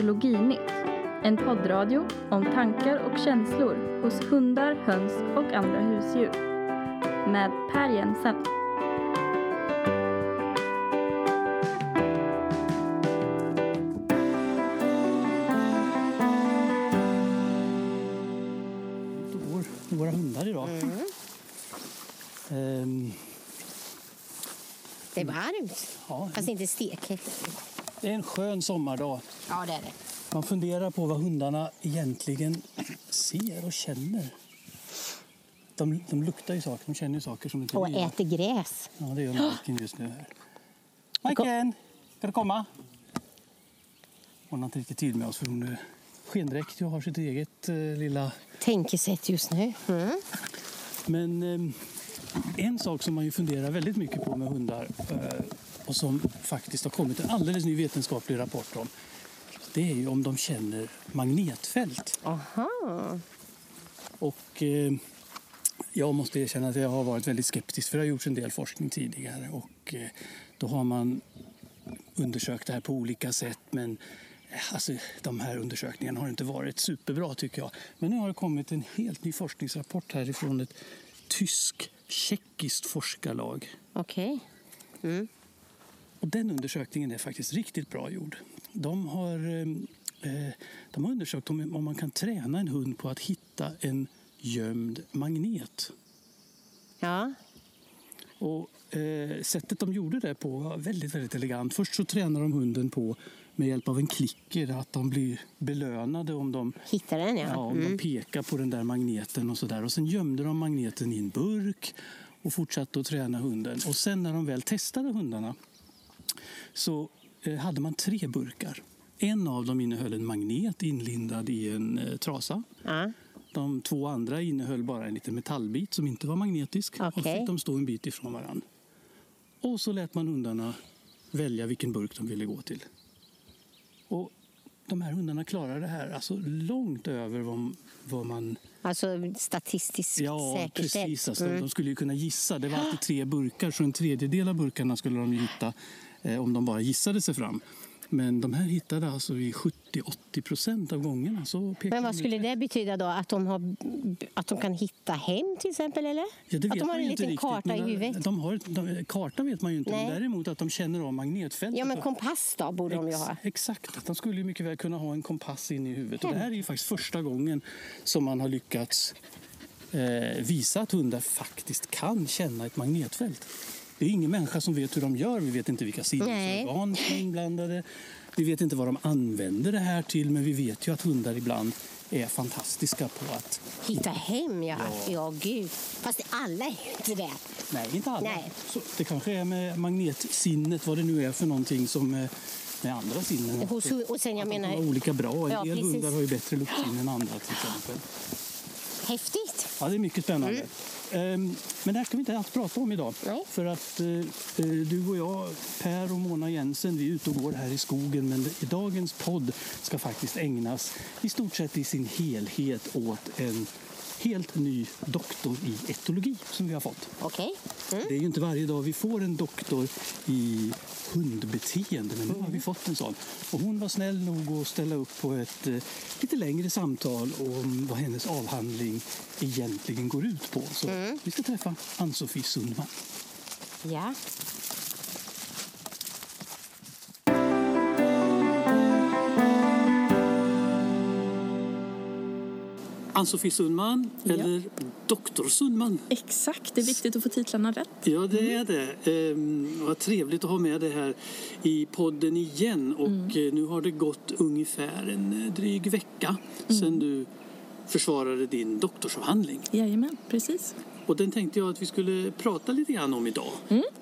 Etologinytt, en poddradio om tankar och känslor hos hundar, höns och andra husdjur. Med Per Jensen. Vår, våra hundar idag. Mm. Ehm, Det är varmt, ja, fast inte stekhett. Det är en skön sommardag. Ja, det är det. Man funderar på vad hundarna egentligen ser och känner. De, de luktar ju saker, de känner ju saker som inte Och vi äter gräs. Ja, det gör Majken just nu här. Majken, ska du komma? Hon har inte riktigt tid med oss för hon är skendräkt och har sitt eget eh, lilla... Tänkesätt just nu. Mm. Men eh, en sak som man ju funderar väldigt mycket på med hundar eh, och som faktiskt har kommit en alldeles ny vetenskaplig rapport om det är ju om de känner magnetfält. Aha. Och eh, jag måste erkänna att jag har varit väldigt skeptisk för det har gjorts en del forskning tidigare och eh, då har man undersökt det här på olika sätt men eh, alltså, de här undersökningarna har inte varit superbra tycker jag. Men nu har det kommit en helt ny forskningsrapport härifrån ett tysk-tjeckiskt forskarlag. Okej. Och den undersökningen är faktiskt riktigt bra gjord. De har, eh, eh, de har undersökt om, man kan träna en hund på att hitta en gömd magnet. Ja. Och eh, sättet de gjorde det på var väldigt, väldigt elegant. Först så tränar de hunden på med hjälp av en klicker att de blir belönade om de, Hittar den, ja. ja, om Mm. de pekar på den där magneten och så där. Och sen gömde de magneten i en burk och fortsatte att träna hunden. Och sen när de väl testade hundarna så eh, hade man tre burkar. En av dem innehöll en magnet inlindad i en eh, trasa. Ja. De två andra innehöll bara en liten metallbit som inte var magnetisk. Och Okej. fick de stå en bit ifrån varandra. Och så lät man hundarna välja vilken burk de ville gå till. Och de här hundarna klarar det här alltså långt över vad, vad man... Alltså statistiskt Ja, säkerställt. precis. Alltså, Mm. De skulle ju kunna gissa. Det var alltid tre burkar, så en tredjedel av burkarna skulle de hitta om de bara gissade sig fram. Men de här hittade alltså i 70-80 procent av gångerna. Så Men vad skulle det betyda då? Att de, har, att de kan hitta hem till exempel? Eller? Ja, att de har man en liten riktigt, karta i men, huvudet? De har, de, karta vet man ju inte, men Nej. däremot att de känner av magnetfältet. Ja, men kompass då borde de ju ha. Exakt, att de skulle mycket väl kunna ha en kompass in i huvudet. Och det här är ju faktiskt första gången som man har lyckats eh, visa att hundar faktiskt kan känna ett magnetfält. Det är ingen människa som vet hur de gör. Vi vet inte vilka sinnesorgan som är inblandade. Vi vet inte vad de använder det här till, men vi vet ju att hundar ibland är fantastiska på att... Hitta hem, ja. Ja, gud. Fast alla är ju inte det. Nej, inte alla. Nej. Så det kanske är med magnetsinnet, vad det nu är för någonting som eh, med andra sinnen. Hos, och sen jag att de menar, olika bra. En Ja, del precis. hundar har ju bättre luktsinne än andra till exempel. häftigt. Ja, det är mycket spännande. Ehm, Men det här ska vi inte alls prata om idag. Nej. För att eh, eh, du och jag, Per och Mona Jensen, vi är ute och går här i skogen. Men dagens podd ska faktiskt ägnas i stort sett i sin helhet åt en helt ny doktor i etologi som vi har fått. Okej. Mm. Det är ju inte varje dag vi får en doktor i hundbeteende, men nu har vi fått en sån. Och hon var snäll nog att ställa upp på ett eh, lite längre samtal om vad hennes avhandling egentligen går ut på. Så vi ska träffa Ann-Sofie Sundman. Ja. Ann-Sofie Sundman, eller Doktor Sundman. Exakt, det är viktigt att få titlarna rätt. Ja, det är det. Ehm, vad trevligt att ha med det här i podden igen. Och eh, nu har det gått ungefär en eh, dryg vecka sedan du försvarade din doktorsavhandling. Jajamän, precis. Och den tänkte jag att vi skulle prata lite grann om idag.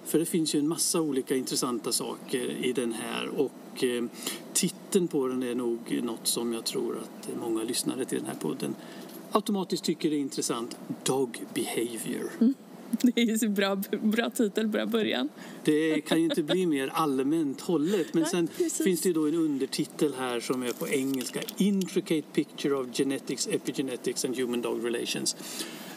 För det finns ju en massa olika intressanta saker i den här. Och eh, titeln på den är nog något som jag tror att många lyssnare till den här podden automatiskt tycker är intressant. Dog behavior. Det är ju så bra, bra titel, bra början. Det kan ju inte bli mer allmänt hållet. Men Nej, sen precis. finns det ju då en undertitel här som är på engelska. Intricate picture of genetics, epigenetics and human dog relations.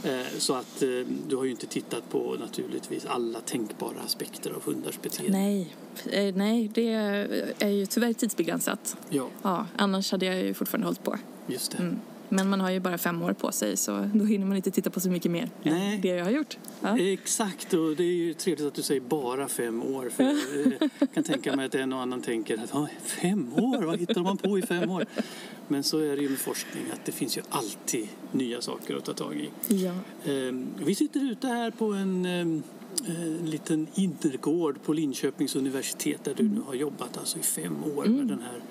Eh, Så att eh, du har ju inte tittat på naturligtvis alla tänkbara aspekter av hundars beteende. Nej, eh, nej, det är ju tyvärr tidsbegränsat. Ja, Ja, annars hade jag ju fortfarande hållit på. just det. Mm. Men man har ju bara fem år på sig så då hinner man inte titta på så mycket mer Nej. än det jag har gjort. Ja. Exakt, och det är ju trevligt att du säger bara fem år. För jag kan tänka mig att en och annan tänker att "Ja, fem år, vad hittar man på i fem år? Men så är det ju med forskning att det finns ju alltid nya saker att ta tag i. Ja. Ehm, Vi sitter ute här på en ehm, eh, liten innergård på Linköpings universitet där du nu har jobbat alltså i fem år med den här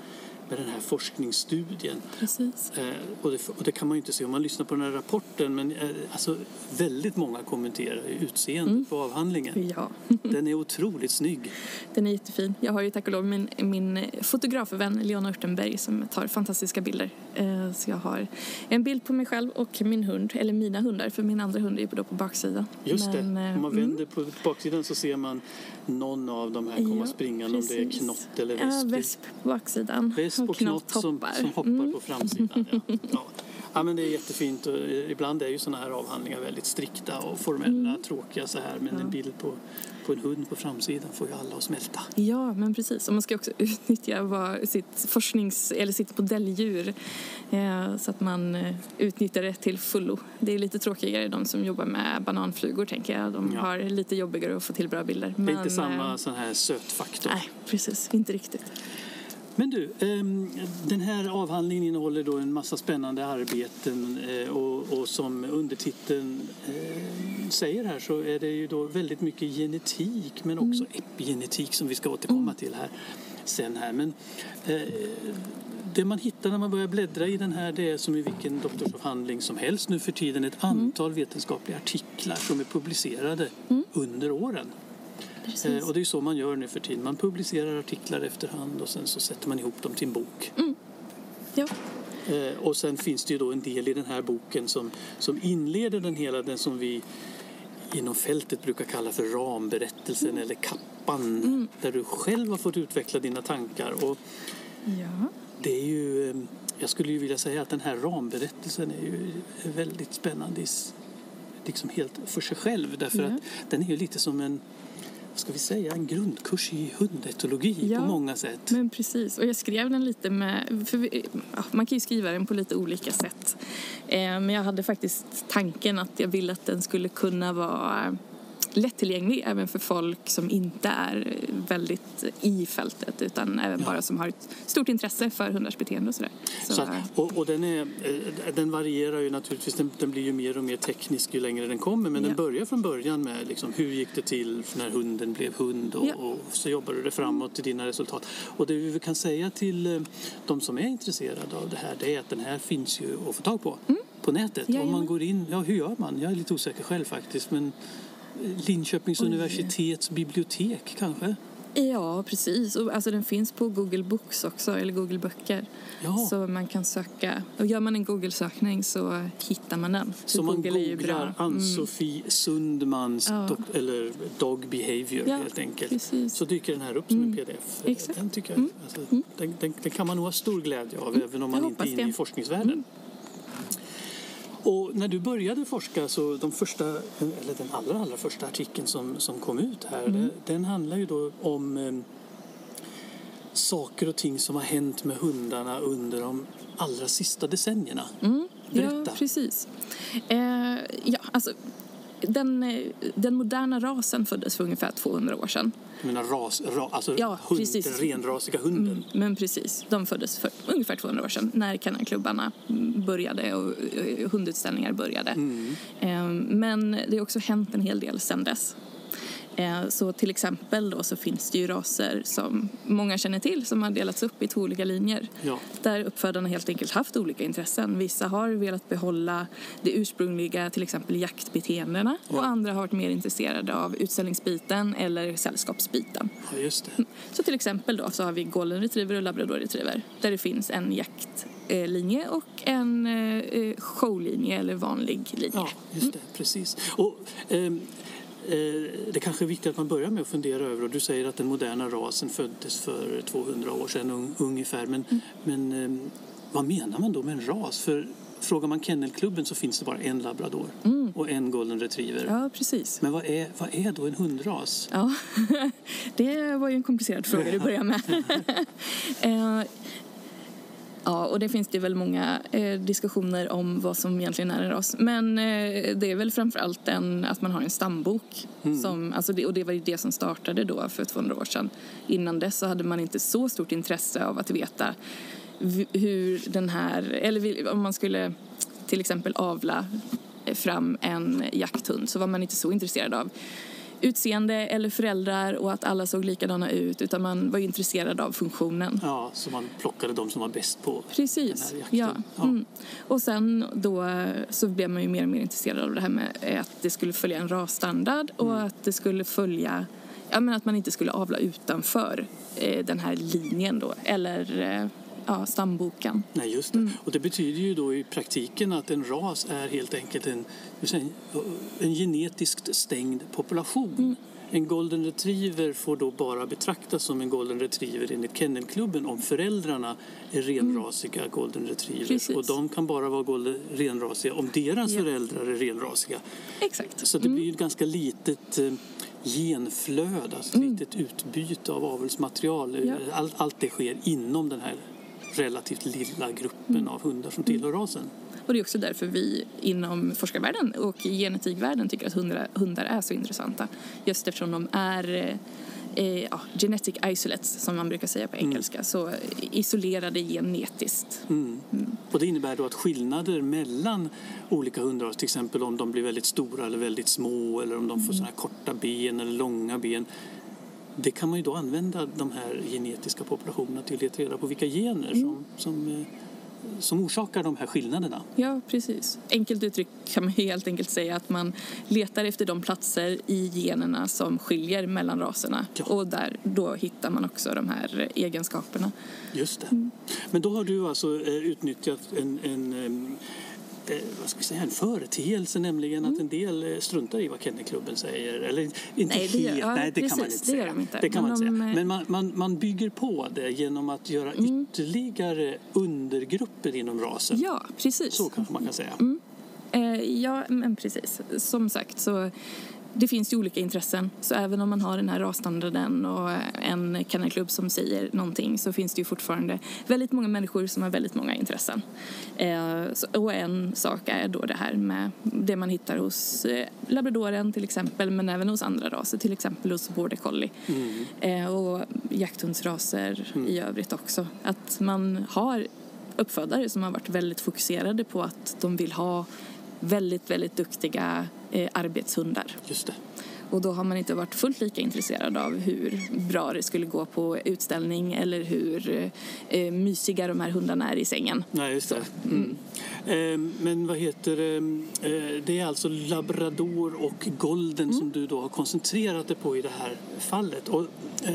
med den här forskningsstudien. Precis. Eh, och, det, och det kan man ju inte se om man lyssnar på den här rapporten men eh, alltså, väldigt många kommenterar utseendet på avhandlingen. Ja, Den är otroligt snygg. den är jättefin. Jag har ju tack och lov min, min fotografvän Leona Urtenberg som tar fantastiska bilder. Eh, Så jag har en bild på mig själv och min hund, eller mina hundar, för min andra hund är ju då på baksidan. Just Men, det, eh, om man mm. vänder på baksidan så ser man någon av de här komma Ja, springande om det är knott eller Ja, vesp. vesp på baksidan. Vesp och knott som, som hoppar Mm. på framsidan. Ja. Ja. Ja, men det är jättefint och eh, ibland är ju sådana här avhandlingar väldigt strikta och formella, Mm. tråkiga så här. Men en bild på, på en hund på framsidan får ju alla att smälta. Ja, men precis. Och man ska också utnyttja vad, sitt forsknings eller sitt modelldjur eh, så att man eh, utnyttjar det till fullo. Det är lite tråkigare de som jobbar med bananflugor tänker jag. De Ja. har lite jobbigare att få till bra bilder. Det är inte samma eh, sån här sötfaktor. Nej, precis. Inte riktigt. Men du, ehm, den här avhandlingen innehåller då en massa spännande arbeten eh, och, och som undertiteln eh, säger här så är det ju då väldigt mycket genetik men också epigenetik som vi ska återkomma till här sen här. Men eh, det man hittar när man börjar bläddra i den här det är som i vilken doktorsavhandling som helst nu för tiden ett antal vetenskapliga artiklar som är publicerade under åren. Precis. Eh, och det är så man gör nu för tiden. Man publicerar artiklar efterhand och sen så sätter man ihop dem till en bok. Ja. Eh, och sen finns det ju då en del i den här boken som, som inleder den hela, den som vi inom fältet brukar kalla för ramberättelsen eller kappan. Där du själv har fått utveckla dina tankar. Och ja. det är ju, eh, jag skulle ju vilja säga att den här ramberättelsen är ju väldigt spännande liksom helt för sig själv. Därför Ja. att den är ju lite som en, ska vi säga, en grundkurs i hundetologi Ja. på många sätt. Men precis, och jag skrev den lite med... För vi, man kan ju skriva den på lite olika sätt. Eh, men jag hade faktiskt tanken att jag ville att den skulle kunna vara lättillgänglig även för folk som inte är väldigt i fältet utan även Ja. bara som har ett stort intresse för hundars beteende och sådär. Så, Så att, och, och den, är, eh, den varierar ju naturligtvis, den, den blir ju mer och mer teknisk ju längre den kommer men den Ja. börjar från början med liksom, hur gick det till när hunden blev hund och, Ja. och så jobbar du det framåt till dina resultat. Och det vi kan säga till eh, de som är intresserade av det här det är att den här finns ju att få tag på på nätet. Om man Jajamän. går in, ja hur gör man? Jag är lite osäker själv faktiskt men Linköpings universitets bibliotek kanske? Ja, precis. Och, alltså, den finns på Google Books också, eller Google Böcker. Ja. Så man kan söka. Och gör man en Google-sökning så hittar man den. Så man Google googlar bra. Ann-Sofie Sundmans Ja. dok- eller Dog Behavior Ja, helt enkelt. precis. Så dyker den här upp som en pdf. Exakt. Den, tycker jag, alltså, den, den, den kan man nog ha stor glädje av även om man inte är inne i forskningsvärlden. Och när du började forska så de första, eller den allra, allra första artikeln som, som kom ut här det- den handlar ju då om eh, saker och ting som har hänt med hundarna under de allra sista decennierna. Mm, ja, Berätta. precis. Eh, ja, alltså, den, eh, den moderna rasen föddes för ungefär 200 år sedan. Jag menar ras, ra, alltså Ja, hund, den renrasiga hunden. Men precis, de föddes för ungefär 200 år sedan när kennelklubbarna började och eh, hundutställningar började. Eh, Men det har också hänt en hel del sedan dess. Eh, Så till exempel då så finns det ju raser som många känner till som har delats upp i två olika linjer. Ja. Där uppfödarna helt enkelt haft olika intressen. Vissa har velat behålla det ursprungliga, till exempel jaktbeteendena Ja. och andra har varit mer intresserade av utställningsbiten eller sällskapsbiten. ja, just det. Så till exempel då så har vi golden retriever och labrador retriever där det finns en linje och en eh, showlinje eller vanlig linje. Ja, just det. Precis. Och, eh, det kanske är viktigt att man börjar med att fundera över, och du säger att den moderna rasen föddes för 200 år sedan un, ungefär, men, men ehm, vad menar man då med en ras? För frågar man kennelklubben så finns det bara en labrador och en golden retriever. Ja, precis. Men vad är, vad är då en hundras? Ja, det var ju en komplicerad fråga du börjar med. Ja, och det finns det väl många eh, diskussioner om vad som egentligen är en ras. Men eh, det är väl framförallt en, att man har en stambok. Som, alltså det, och det var ju det som startade då för 200 år sedan. Innan dess så hade man inte så stort intresse av att veta hur den här, eller om man skulle till exempel avla fram en jakthund så var man inte så intresserad av utseende eller föräldrar och att alla såg likadana ut utan man var ju intresserad av funktionen. Ja, så man plockade de som var bäst på Precis, den här jakten. ja. Ja. Mm. Och sen då så blev man ju mer och mer intresserad av det här med att det skulle följa en rasstandard och Mm. att det skulle följa, ja men att man inte skulle avla utanför eh, den här linjen då, eller eh, ja, stamboken. Nej, just det. Mm. Och det betyder ju då i praktiken att en ras är helt enkelt en, en genetiskt stängd population. Mm. En golden retriever får då bara betraktas som en golden retriever enligt kennelklubben om föräldrarna är renrasiga golden retrievers. Mm. Precis. Och de kan bara vara golden, renrasiga om deras Ja. föräldrar är renrasiga. Exakt. Så det blir ju ett ganska litet eh, genflöde, alltså ett litet utbyte av avelsmaterial. Mm. Ja. Allt, allt det sker inom den här relativt lilla gruppen Mm. av hundar som tillhör rasen. Och det är också därför vi inom forskarvärlden och genetikvärlden tycker att hundar, hundar är så intressanta. Just eftersom de är eh, ja, genetic isolates, som man brukar säga på engelska. Så isolerade genetiskt. Mm. Och det innebär då att skillnader mellan olika hundraser, till exempel om de blir väldigt stora eller väldigt små eller om de får såna här korta ben eller långa ben, det kan man ju då använda de här genetiska populationerna till att leta reda på vilka gener som, som, eh, som orsakar de här skillnaderna. Ja, precis. Enkelt uttryckt kan man helt enkelt säga att man letar efter de platser i generna som skiljer mellan raserna. Ja. Och där, då hittar man också de här egenskaperna. Just det. Mm. Men då har du alltså eh, utnyttjat en, en, eh, vad ska vi säga, en företeelse, nämligen att en del eh, struntar i vad Kennelklubben säger. Eller inte Mm. Nej, det helt, ja, nej det kan man precis, inte det säga. de inte. Det kan Men man inte de, säga. eh, Men man, man, man bygger på det genom att göra ytterligare undergrupper inom rasen. Ja, precis. Så kanske man kan säga. Eh, ja, men precis. Som sagt så det finns ju olika intressen. Så även om man har den här rasstandarden och en kennelklubb som säger någonting så finns det ju fortfarande väldigt många människor som har väldigt många intressen. Eh, så, och en sak är då det här med det man hittar hos eh, labradoren till exempel men även hos andra raser, till exempel hos border collie. Eh, och jakthundsraser i övrigt också. Att man har uppfödare som har varit väldigt fokuserade på att de vill ha väldigt, väldigt duktiga eh, arbetshundar. Just det. Och då har man inte varit fullt lika intresserad av hur bra det skulle gå på utställning eller hur eh, mysiga de här hundarna är i sängen. Nej, just det. Mm. Eh, Men vad heter det? Eh, Det är alltså labrador och golden Mm. som du då har koncentrerat dig på i det här fallet. Och, eh,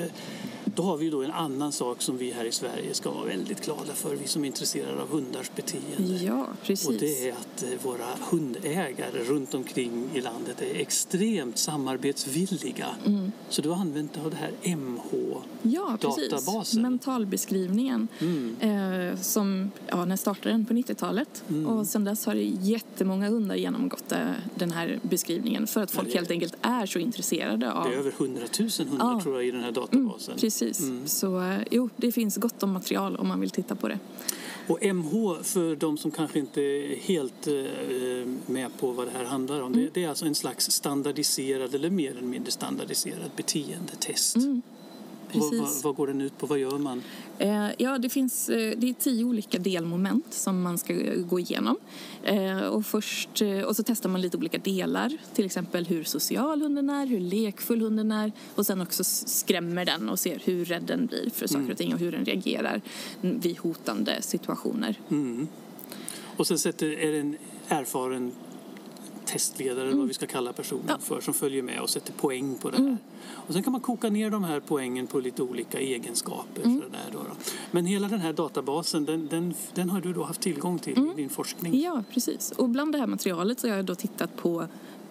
då har vi då en annan sak som vi här i Sverige ska vara väldigt glada för, vi som är intresserade av hundars beteende. Ja, precis. Och det är att eh, våra hundägare runt omkring i landet är extremt samarbetsvilliga. Mm. Så du har använt dig av det här MH. Ja. Mentalbeskrivningen. Mm. Eh, som, ja, när startade den? På 90-talet. Mm. Och sen dess har det jättemånga hundar genomgått eh, den här beskrivningen för att folk Ja, helt enkelt är så intresserade av Det är över 100 000 hundar Ja. tror jag i den här databasen. Precis. Mm. Så eh, jo, det finns gott om material om man vill titta på det. Och MH, för de som kanske inte är helt eh, med på vad det här handlar om, Mm. det, det är alltså en slags standardiserad eller mer eller mindre standardiserad beteendetest. Mm, Vad, precis. vad, vad går den ut på? Vad gör man? Eh, ja, det finns eh, det är tio olika delmoment som man ska eh, gå igenom. Eh, och, först, eh, och så testar man lite olika delar, till exempel hur social hunden är, hur lekfull hunden är och sen också skrämmer den och ser hur rädd den blir för saker och ting och hur den reagerar vid hotande situationer. Mm. Och sen sätter, är det en erfaren testledare eller vad vi ska kalla personen Ja. Mm. för som följer med och sätter poäng på det här. Och sen kan man koka ner de här poängen på lite olika egenskaper. Mm. Sådär då då. Men hela den här databasen den, den, den har du då haft tillgång till Mm. i din forskning? Ja, precis. Och bland det här materialet så har jag då tittat på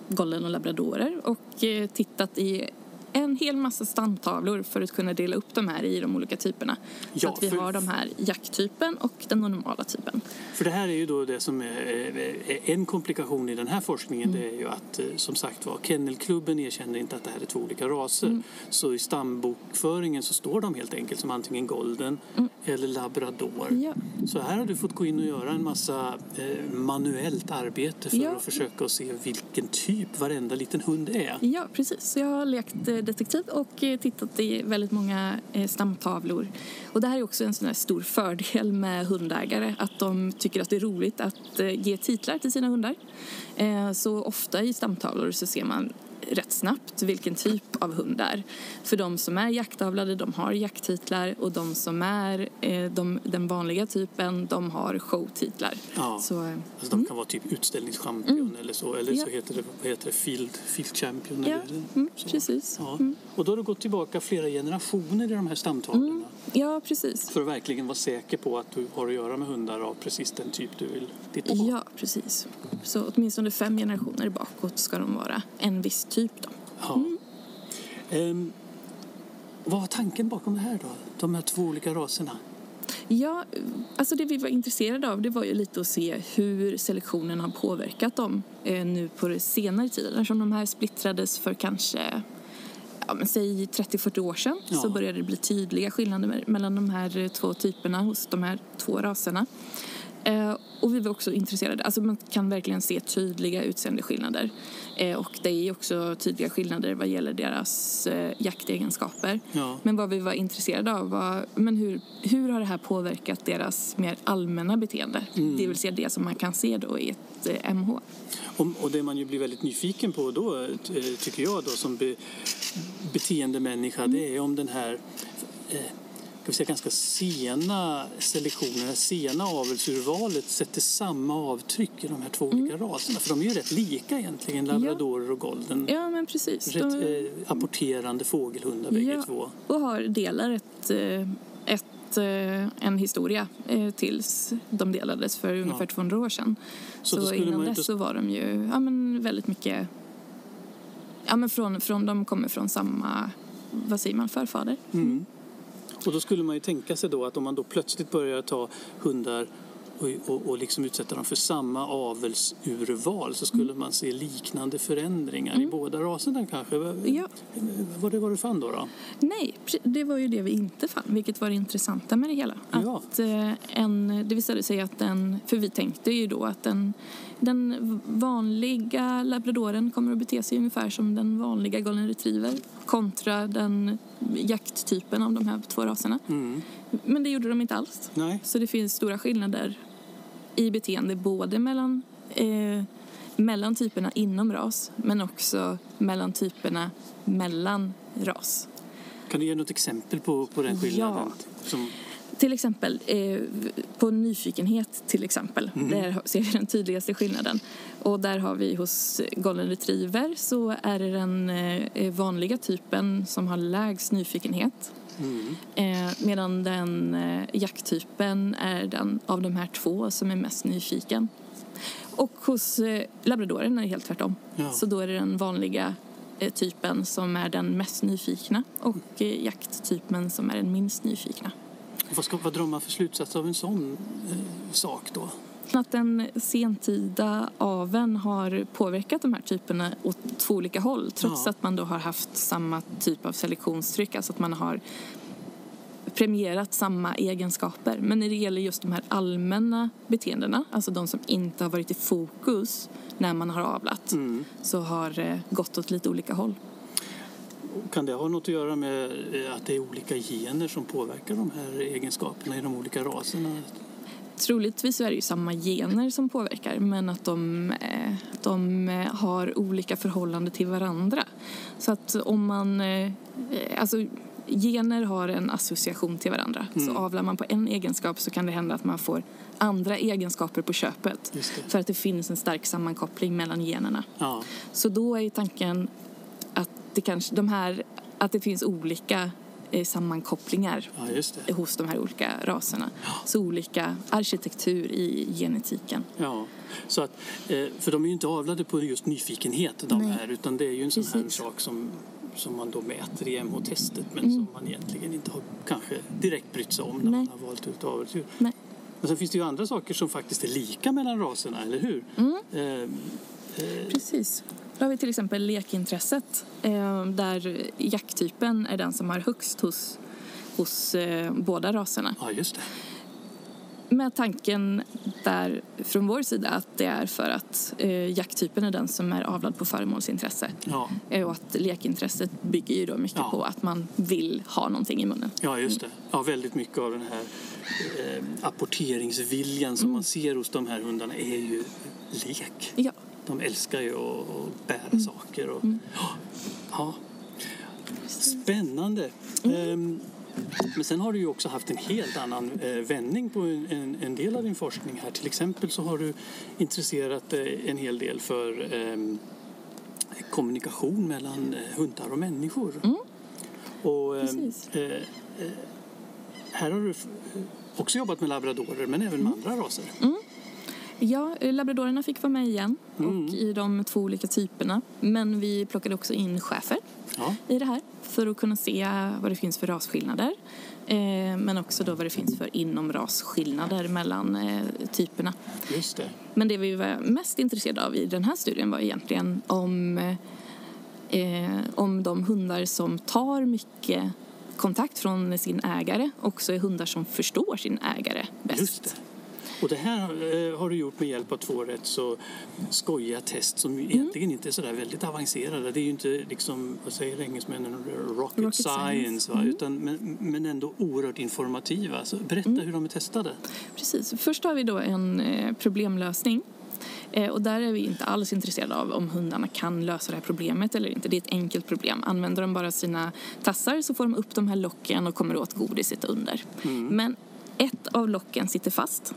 golden och labradorer och eh, tittat i en hel massa stamtavlor för att kunna dela upp de här i de olika typerna. Så Ja, att vi för- har de här jakttypen och den normala typen. För det här är ju då det som är en komplikation i den här forskningen Mm. det är ju att eh, som sagt var Kennelklubben erkänner inte att det här är två olika raser. Mm. Så i stambokföringen så står de helt enkelt som antingen golden eller labrador. Ja. Så här har du fått gå in och göra en massa eh, manuellt arbete för Ja. att försöka se vilken typ varenda liten hund är. Ja, precis. Så jag har lekt eh, detektiv och eh, tittat i väldigt många eh, stamtavlor. Och det här är också en sån här stor fördel med hundägare, att de tycker att det är roligt att eh, ge titlar till sina hundar. Eh, Så ofta i stamtavlor så ser man rätt snabbt vilken typ av hund det är. För de som är jaktavlade, de har jakttitlar och de som är eh, de, den vanliga typen, de har showtitlar. Ja. Så, eh, Alltså de kan vara typ utställningschampion eller så. Eller så Mm. Ja. heter det, vad heter det field, field champion. ja, Eller mm, så. precis. Ja. Mm. Och då har du gått tillbaka flera generationer i de här stamtavlorna. Ja, precis. För att verkligen vara säker på att du har att göra med hundar av precis den typ du vill titta på. Ja, precis. Så åtminstone fem generationer bakåt ska de vara en viss typ då. Ja. Mm. Ehm, vad var tanken bakom det här då? De här två olika raserna? Ja, alltså det vi var intresserade av det var ju lite att se hur selektionen har påverkat dem eh, nu på senare tiden. Eftersom de här splittrades för kanske ja, men säg 30-40 år sedan Ja. så började det bli tydliga skillnader me- mellan de här eh, två typerna hos de här två raserna. Eh, och vi var också intresserade, alltså man kan verkligen se tydliga utseendeskillnader. Eh, och det är också tydliga skillnader vad gäller deras eh, jaktegenskaper. Ja. Men vad vi var intresserade av var men hur, hur har det här påverkat deras mer allmänna beteende? Mm. Det vill säga det som man kan se då i ett eh, MH. Och, och det man ju blir väldigt nyfiken på då, eh, tycker jag då som be, beteendemänniska, det är om den här eh, ska säga, ganska sena selektionen, det sena avelsurvalet sätter samma avtryck i de här två olika raserna. För de är ju rätt lika egentligen, labradorer och golden. Ja, men precis. Rätt De- eh, apporterande fågelhundar bägge Ja. två. och har delar ett, eh, ett, eh, en historia eh, tills de delades för ungefär 200 år sedan. Så Så, innan dess inte- så var de ju ja, men väldigt mycket... Ja, men från, från, de kommer från samma, vad säger man, förfader. Mm. Och då skulle man ju tänka sig då att om man då plötsligt börjar ta hundar och, och, och liksom utsätta dem för samma avelsurval så skulle man se liknande förändringar i båda raserna kanske. Mm. Ja. var det vad du fann då? då? Nej, det var ju det vi inte fann, vilket var det intressanta med det hela. Ja. Att eh, en, det visade sig att den, för vi tänkte ju då att den, den vanliga labradoren kommer att bete sig ungefär som den vanliga golden retriever kontra den jakttypen av de här två raserna. Mm. Men det gjorde de inte alls. Nej. Så det finns stora skillnader i beteende både mellan, eh, mellan typerna inom ras men också mellan typerna mellan ras. Kan du ge något exempel på, på den skillnaden? Som, Till exempel eh, på nyfikenhet till exempel. Mhm. Där ser vi den tydligaste skillnaden. Och där har vi hos golden retriever så är det den eh, vanliga typen som har lägst nyfikenhet. mm. Eh, medan den jakttypen är den av de här två som är mest nyfiken. Och hos labradoren är det helt tvärtom. Ja. Så då är det den vanliga typen som är den mest nyfikna och jakttypen som är den minst nyfikna. Vad, ska, vad drar man för slutsats av en sån eh, sak då? Att den sentida aveln har påverkat de här typerna åt två olika håll trots Ja. att man då har haft samma typ av selektionstryck, alltså att man har premierat samma egenskaper. Men när det gäller just de här allmänna beteendena, alltså de som inte har varit i fokus när man har avlat, Mm. så har det gått åt lite olika håll. Kan det ha något att göra med eh, att det är olika gener som påverkar de här egenskaperna i de olika raserna? Troligtvis är det ju samma gener som påverkar men att de, eh, de eh, har olika förhållande till varandra. Så att om man... Alltså, gener har en association till varandra. Mm. Så avlar man på en egenskap så kan det hända att man får andra egenskaper på köpet. För att det finns en stark sammankoppling mellan generna. Ja, Så då är tanken det kanske, de här, att det finns olika eh, sammankopplingar ja hos de här olika raserna. Så olika arkitektur i genetiken. Ja, så att, eh, för de är ju inte avlade på just nyfikenhet de Nej. här utan det är ju en sån här sak som, som man då mäter i MH-testet men Mm. som man egentligen inte har kanske direkt brytt sig om när Nej. man har valt ut avelsdjur. Men sen finns det ju andra saker som faktiskt är lika mellan raserna, eller hur? Mm. Eh, Precis. Då har vi till exempel lekintresset eh, där jakttypen är den som har högst hos, hos eh, båda raserna. ja, just det. Med tanken där från vår sida att det är för att eh, jakttypen är den som är avlad på föremålsintresse. Ja, Och att lekintresset bygger ju då mycket Ja. på att man vill ha någonting i munnen. ja just det. Ja, väldigt mycket av den här eh, apporteringsviljan som Mm. man ser hos de här hundarna är ju lek. Ja, De älskar ju att, att bära Mm. saker. Och, ja. Spännande. Mm. Ehm, men sen har du ju också haft en helt annan eh, vändning på en, en, del av din forskning här. Till exempel så har du intresserat dig en hel del för ehm, kommunikation mellan eh, hundar och människor. Mm. Och, ehm, eh, eh, här har du också jobbat med labradorer men även med Mm. andra raser. Ja, labradorerna fick vara med igen Mm. och i de två olika typerna. Men vi plockade också in schäfer Ja, i det här för att kunna se vad det finns för rasskillnader. Eh, men också då vad det finns för inomrasskillnader mellan eh, typerna. just det. Men det vi var mest intresserade av i den här studien var egentligen om, eh, om de hundar som tar mycket kontakt från sin ägare också är hundar som förstår sin ägare bäst. Och det här eh, har du gjort med hjälp av två rätt så skojiga test som Mm. egentligen inte är så där väldigt avancerade. Det är ju inte liksom, vad säger engelsmännen, rocket, Rocket science, science. va? Mm. Utan, men, men ändå oerhört informativa. Så berätta Mm. hur de är testade. Precis. Först har vi då en eh, problemlösning. Eh, och där är vi inte alls intresserade av om hundarna kan lösa det här problemet eller inte. Det är ett enkelt problem. Använder de bara sina tassar så får de upp de här locken och kommer åt godiset under. Men ett av locken sitter fast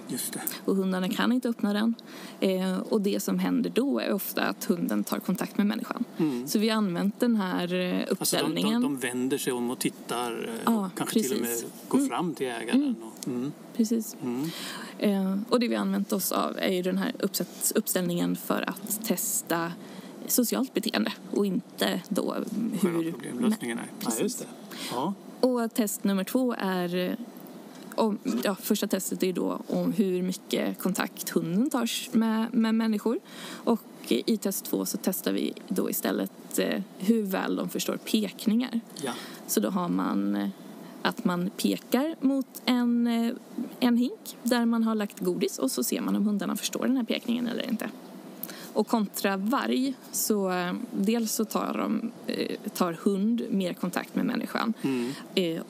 och hundarna kan inte öppna den. Eh, och det som händer då är ofta att hunden tar kontakt med människan. Så vi har använt den här eh, Alltså de, uppställningen. de, de vänder sig om och tittar eh, Ja, och kanske till och med precis. går Mm. fram till ägaren. Och, mm. Precis. Mm. Eh, och det vi har använt oss av är ju den här uppsätt, uppställningen för att testa socialt beteende och inte då Själva hur... problemlösningen är. Ja, precis. just det. Ja. Och test nummer två är... Om, ja, första testet är då om hur mycket kontakt hunden tar med, med människor. Och i test två så testar vi då istället eh, hur väl de förstår pekningar. ja. Så då har man eh, att man pekar mot en, eh, en hink där man har lagt godis och så ser man om hundarna förstår den här pekningen eller inte. Och kontra varg så dels så tar, de, tar hund mer kontakt med människan Mm. eh,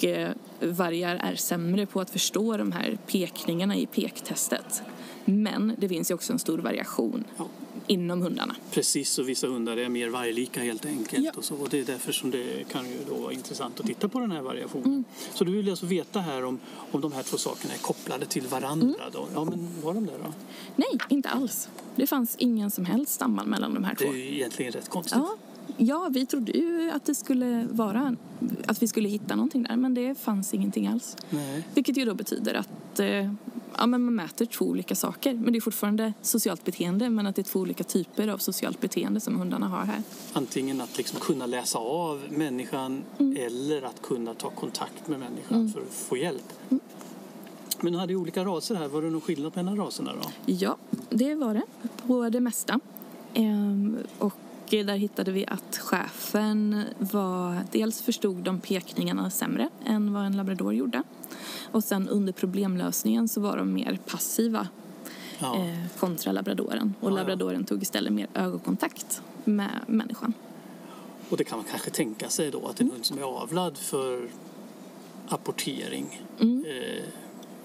och eh, vargar är sämre på att förstå de här pekningarna i pektestet. Men det finns ju också en stor variation Ja. inom hundarna. Precis, och vissa hundar är mer varglika helt enkelt. Ja. Och, så, och det är därför som det kan ju då vara intressant att titta på den här variationen. Mm. Så du vill alltså veta här om, om de här två sakerna är kopplade till varandra Mm. då? Ja, men var de det då? Nej, inte alls. Det fanns ingen som helst samband mellan de här Det två. är ju egentligen rätt konstigt. Ja, ja, vi trodde ju att det skulle vara att vi skulle hitta någonting där, men det fanns ingenting alls. Nej. Vilket ju då betyder att eh, ja, men man mäter två olika saker. Men det är fortfarande socialt beteende, men att det är två olika typer av socialt beteende som hundarna har här. Antingen att liksom kunna läsa av människan Mm. eller att kunna ta kontakt med människan för att få hjälp. Men du hade ju olika raser här. Var det någon skillnad mellan raserna då? Ja, det var det. På det mesta. Ehm, och där hittade vi att chefen var, dels förstod de pekningarna sämre än vad en labrador gjorde. Och sen under problemlösningen så var de mer passiva Ja. eh, kontra labradoren. Och Ja, ja. labradoren tog istället mer ögonkontakt med människan. Och det kan man kanske tänka sig då att en hund som är avlad för apportering Mm. eh,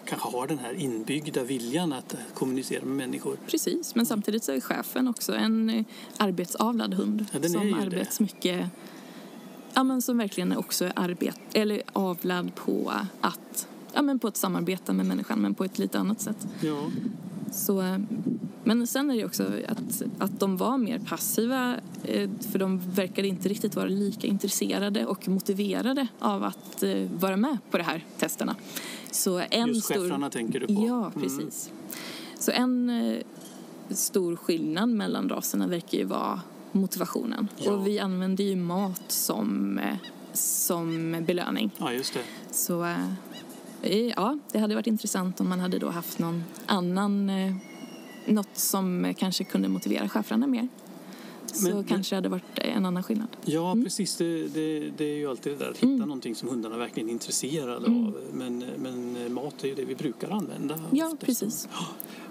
kanske har den här inbyggda viljan att eh, kommunicera med människor. Precis, men samtidigt så är chefen också en eh, arbetsavlad hund Ja, som det. arbets mycket ja, men som verkligen också är arbet, eller avlad på att ja, men på ett samarbete med människan men på ett lite annat sätt. Ja. Så, eh, men sen är det också att, att de var mer passiva för de verkade inte riktigt vara lika intresserade och motiverade av att vara med på de här testerna. Så en Just stor... schäfrarna tänker du på? Ja, precis. Så en eh, stor skillnad mellan raserna verkar ju vara motivationen. Ja. Och vi använder ju mat som, eh, som belöning. Ja, just det. Så eh, ja, det hade varit intressant om man hade då haft någon annan, eh, något som kanske kunde motivera schäfrarna mer. Så Men- kanske hade varit en annan skillnad. Ja, Mm. precis. Det, det, det är ju alltid det där att hitta någonting som hundarna verkligen är intresserade Mm. av. Men, men mat är ju det vi brukar använda. Ja, oftast. precis.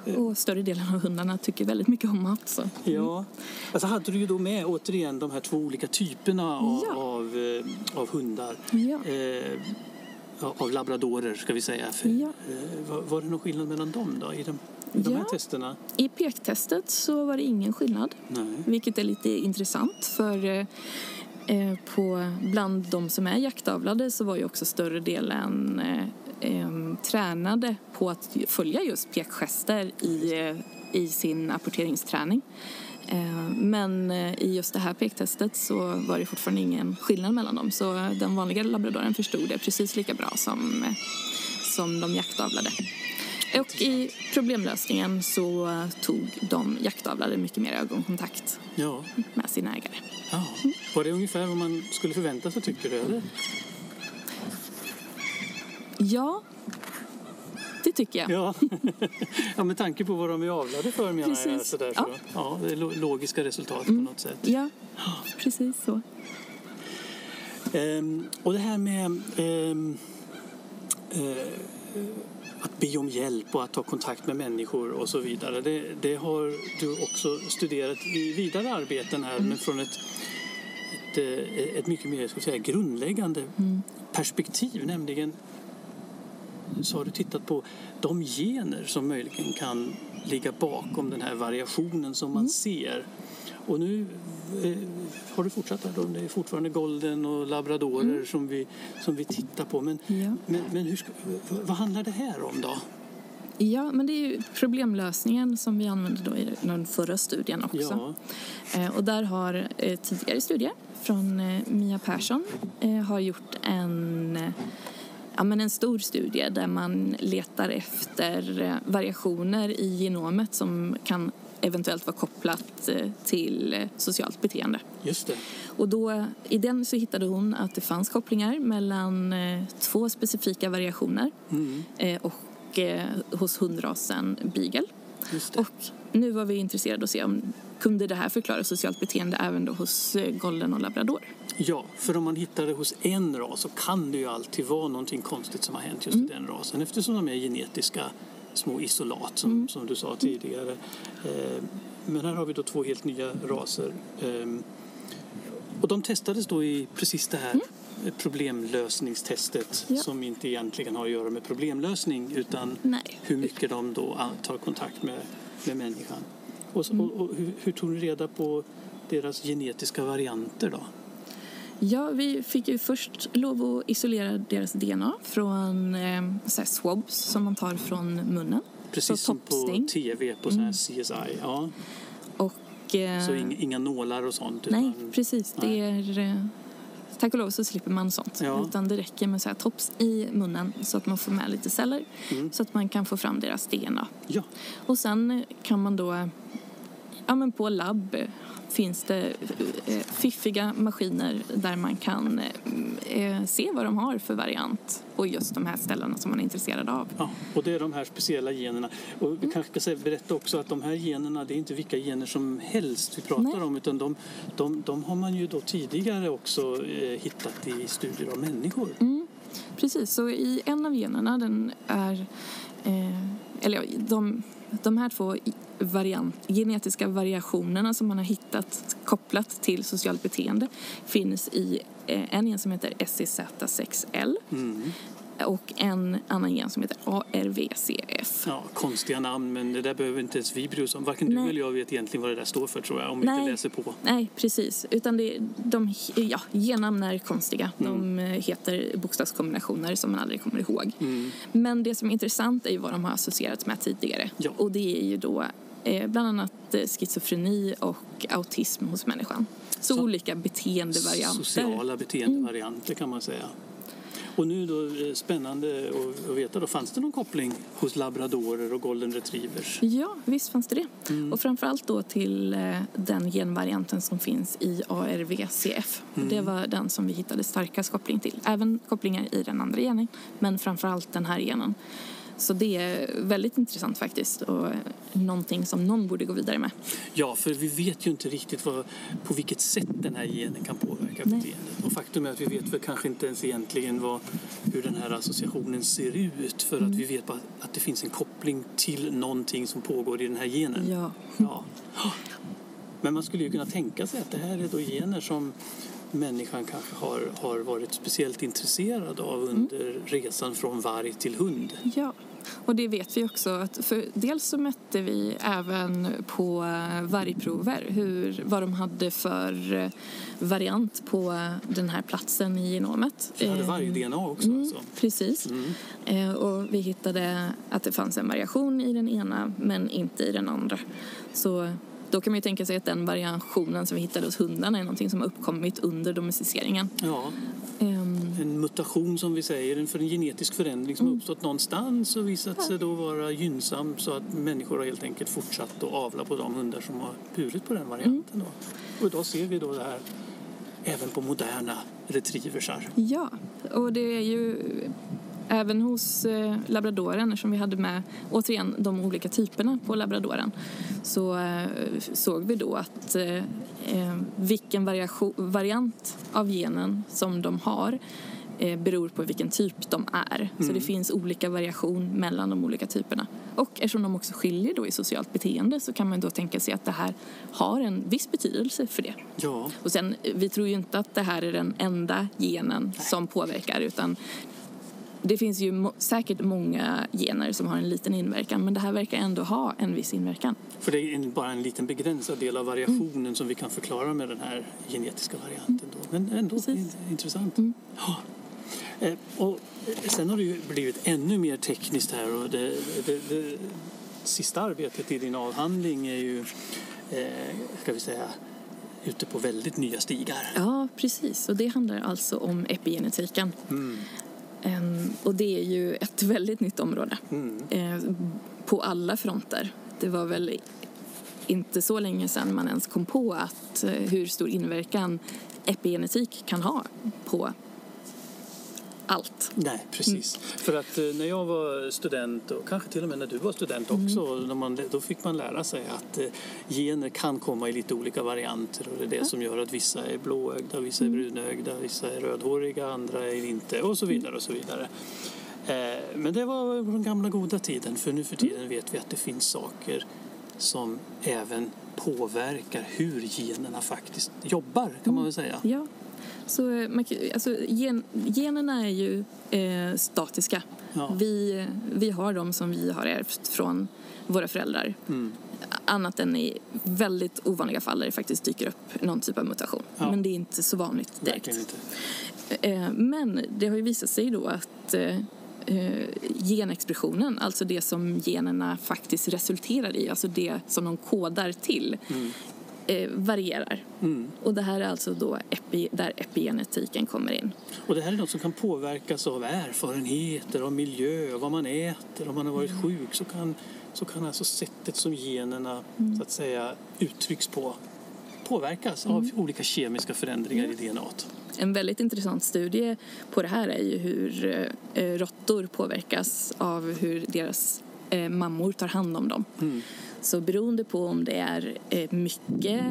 Eh. Och större delen av hundarna tycker väldigt mycket om mat. Så. Ja, alltså hade du ju då med återigen de här två olika typerna av, Ja. av, eh, av hundar. Ja. Eh, av labradorer ska vi säga. För, Ja. eh, var, var det någon skillnad mellan dem då i de, i de här Ja. testerna? I pektestet så var det ingen skillnad. Nej. Vilket är lite intressant för eh, eh, på, bland de som är jaktavlade så var ju också större delen eh, eh, tränade på att följa just pekgester i, eh, i sin apporteringsträning. Men i just det här pektestet så var det fortfarande ingen skillnad mellan dem så den vanliga labradoren förstod det precis lika bra som, som de jaktavlade. Och i problemlösningen så eh, tog de jaktavlade mycket mer ögonkontakt Ja. med sin ägare. ja. Var det ungefär vad man skulle förvänta sig tycker du? Eller? Ja, det tycker jag. Ja. ja, med tanke på vad de är avlade för menar jag. Precis. Sådär, Ja. för, ja, det är lo- logiska resultat på något sätt. Ja, precis så. Ehm, och det här med ehm, eh, att be om hjälp och att ta kontakt med människor och så vidare. Det, det har du också studerat i vidare arbeten här men från ett, ett, eh, ett mycket mer ska säga, grundläggande perspektiv. Nämligen så har du tittat på de gener som möjligen kan ligga bakom den här variationen som man ser. Och nu eh, har du fortsatt där då. Det är fortfarande golden och labradorer som, vi, som vi tittar på. Men, Ja. men, men hur vad handlar det här om då? Ja, men det är problemlösningen som vi använde då i den förra studien också. Ja, Eh, och där har eh, tidigare studier från eh, Mia Persson eh, har gjort en, ja, men en stor studie där man letar efter eh, variationer i genomet som kan eventuellt vara kopplat eh, till eh, socialt beteende. just det. Och då, I den så hittade hon att det fanns kopplingar mellan eh, två specifika variationer Mm, och hos hundrasen beagle. just det. Och nu var vi intresserade av att se om kunde det här förklara socialt beteende även då hos golden och labrador. Ja, för om man hittar det hos en ras så kan det ju alltid vara någonting konstigt som har hänt just i den rasen eftersom de är genetiska små isolat som, som du sa tidigare. Eh, men här har vi då två helt nya raser. Eh, och de testades då i precis det här problemlösningstestet Ja. som inte egentligen har att göra med problemlösning utan Nej. hur mycket de då tar kontakt med, med människan. Och, så, och, och hur, hur tog ni reda på deras genetiska varianter då? Ja, vi fick ju först lov att isolera deras DNA från eh, swabs som man tar från munnen. Precis som på tv på här CSI. Ja. Och, eh, Så inga, nålar och sånt? Nej, utan- precis. Det är, eh, tack och lov så slipper man sånt. Ja. Utan det räcker med så här tops i munnen så att man får med lite celler Mm. så att man kan få fram deras DNA. Ja, Och sen kan man då, ja men på labb finns det eh, fiffiga maskiner där man kan eh, se vad de har för variant på just de här ställena som man är intresserad av. ja, och det är de här speciella generna. Och Mm. vi kanske ska säga, berätta också att de här generna, det är inte vilka gener som helst vi pratar Nej. om utan de, de, de har man ju då tidigare också eh, hittat i studier av människor. Mm, precis, så i en av generna, den är... Eh, eller de, de här två variant, genetiska variationerna som man har hittat kopplat till socialt beteende finns i eh, en gen som heter SEZ6L Mm och en annan gen som heter ARVCF. Ja, konstiga namn, men det där behöver inte ens vi bry oss om. Varken du Nej. eller jag vet egentligen vad det där står för tror jag, om vi Nej. inte läser på. Nej, precis. Utan det, de, ja, gennamn är konstiga. Mm. De eh, heter bokstavskombinationer som man aldrig kommer ihåg. Mm. Men det som är intressant är ju vad de har associerats med tidigare. Ja. Och det är ju då eh, bland annat eh, schizofreni och autism hos människan. Så, Så- olika beteendevarianter. Sociala beteendevarianter kan man säga. Och nu då, eh, spännande att- veta då, fanns det någon koppling hos labradorer och golden retrievers? Ja, visst fanns det det. Mm. Och framförallt då till eh, den genvarianten som finns i ARVCF. Mm. Det var den som vi hittade starkast koppling till. Även kopplingar i den andra genen, men framförallt den här genen. Så det är väldigt intressant faktiskt och någonting som någon borde gå vidare med. Ja, för vi vet ju inte riktigt vad, på vilket sätt den här genen kan påverka beteendet. Och faktum är att vi vet väl kanske inte ens egentligen vad, hur den här associationen ser ut för att vi vet bara att det finns en koppling till någonting som pågår i den här genen. Ja. Ja. Men man skulle ju kunna tänka sig att det här är då gener som människan kanske har, har varit speciellt intresserad av under resan från varg till hund. Ja, och det vet vi också att för dels så mätte vi även på eh, vargprover hur, vad de hade för eh, variant på den här platsen i genomet. Vi hade Eh, varg-DNA också Mm, alltså. precis. Mm. Och vi hittade att det fanns en variation i den ena men inte i den andra. Så då kan man ju tänka sig att den variationen som vi hittade hos hundarna är någonting som har uppkommit under domesticeringen. Ja, Ehm, en mutation som vi säger, för en genetisk förändring som Mm. uppstått någonstans och visat sig då vara gynnsam så att människor har helt enkelt fortsatt att avla på de hundar som har burit på den varianten. Då. Och idag ser vi då det här även på moderna retrieversar. Ja, och det är ju även hos eh, labradoren, som vi hade med återigen de olika typerna på labradoren, så eh, såg vi då att eh, eh, vilken variant av genen som de har eh, beror på vilken typ de är. Så det finns olika variation mellan de olika typerna. Och eftersom de också skiljer då i socialt beteende så kan man då tänka sig att det här har en viss betydelse för det. Ja, Och sen, vi tror ju inte att det här är den enda genen som påverkar utan det finns ju säkert många gener som har en liten inverkan men det här verkar ändå ha en viss inverkan. för det är en, bara en liten begränsad del av variationen som vi kan förklara med den här genetiska varianten. Då. Men ändå Precis. in, intressant. Mm. Ja. Eh, och eh, sen har det ju blivit ännu mer tekniskt här och det, det, det sista arbetet i din avhandling är ju, eh, ska vi säga, ute på väldigt nya stigar. Ja, precis. Och det handlar alltså om epigenetiken. Mm. Ehm, och det är ju ett väldigt nytt område Mm. eh, på alla fronter. Det var väl inte så länge sedan man ens kom på att eh, hur stor inverkan epigenetik kan ha på allt. Nej, precis. För att eh, när jag var student och kanske till och med när du var student också, när man, då fick man lära sig att eh, gener kan komma i lite olika varianter och det är det som gör att vissa är blåögda, vissa är brunögda, vissa är rödhåriga, andra är inte och så vidare och så vidare. Eh, Men det var den gamla goda tiden för nu för tiden vet vi att det finns saker som även påverkar hur generna faktiskt jobbar kan man väl säga. Ja. Så eh, man, alltså, gen, generna är ju eh, statiska. Ja. Vi, vi har dem som vi har ärvt från våra föräldrar. Mm. Annat än i väldigt ovanliga fall där det faktiskt dyker upp någon typ av mutation. Ja. Men det är inte så vanligt direkt. Eh, Men det har ju visat sig då att eh, eh, genexpressionen, alltså det som generna faktiskt resulterar i, alltså det som de kodar till, Mm. Eh, varierar. Mm. Och det här är alltså då epi, där epigenetiken kommer in. Och det här är något som kan påverkas av erfarenheter, av miljö, vad man äter. Om man har varit Mm. sjuk så kan, så kan alltså sättet som generna Mm. så att säga uttrycks på påverkas av Mm. olika kemiska förändringar i DNA. En väldigt intressant studie på det här är ju hur eh, råttor påverkas av hur deras eh, mammor tar hand om dem. Så beroende på om det är eh, mycket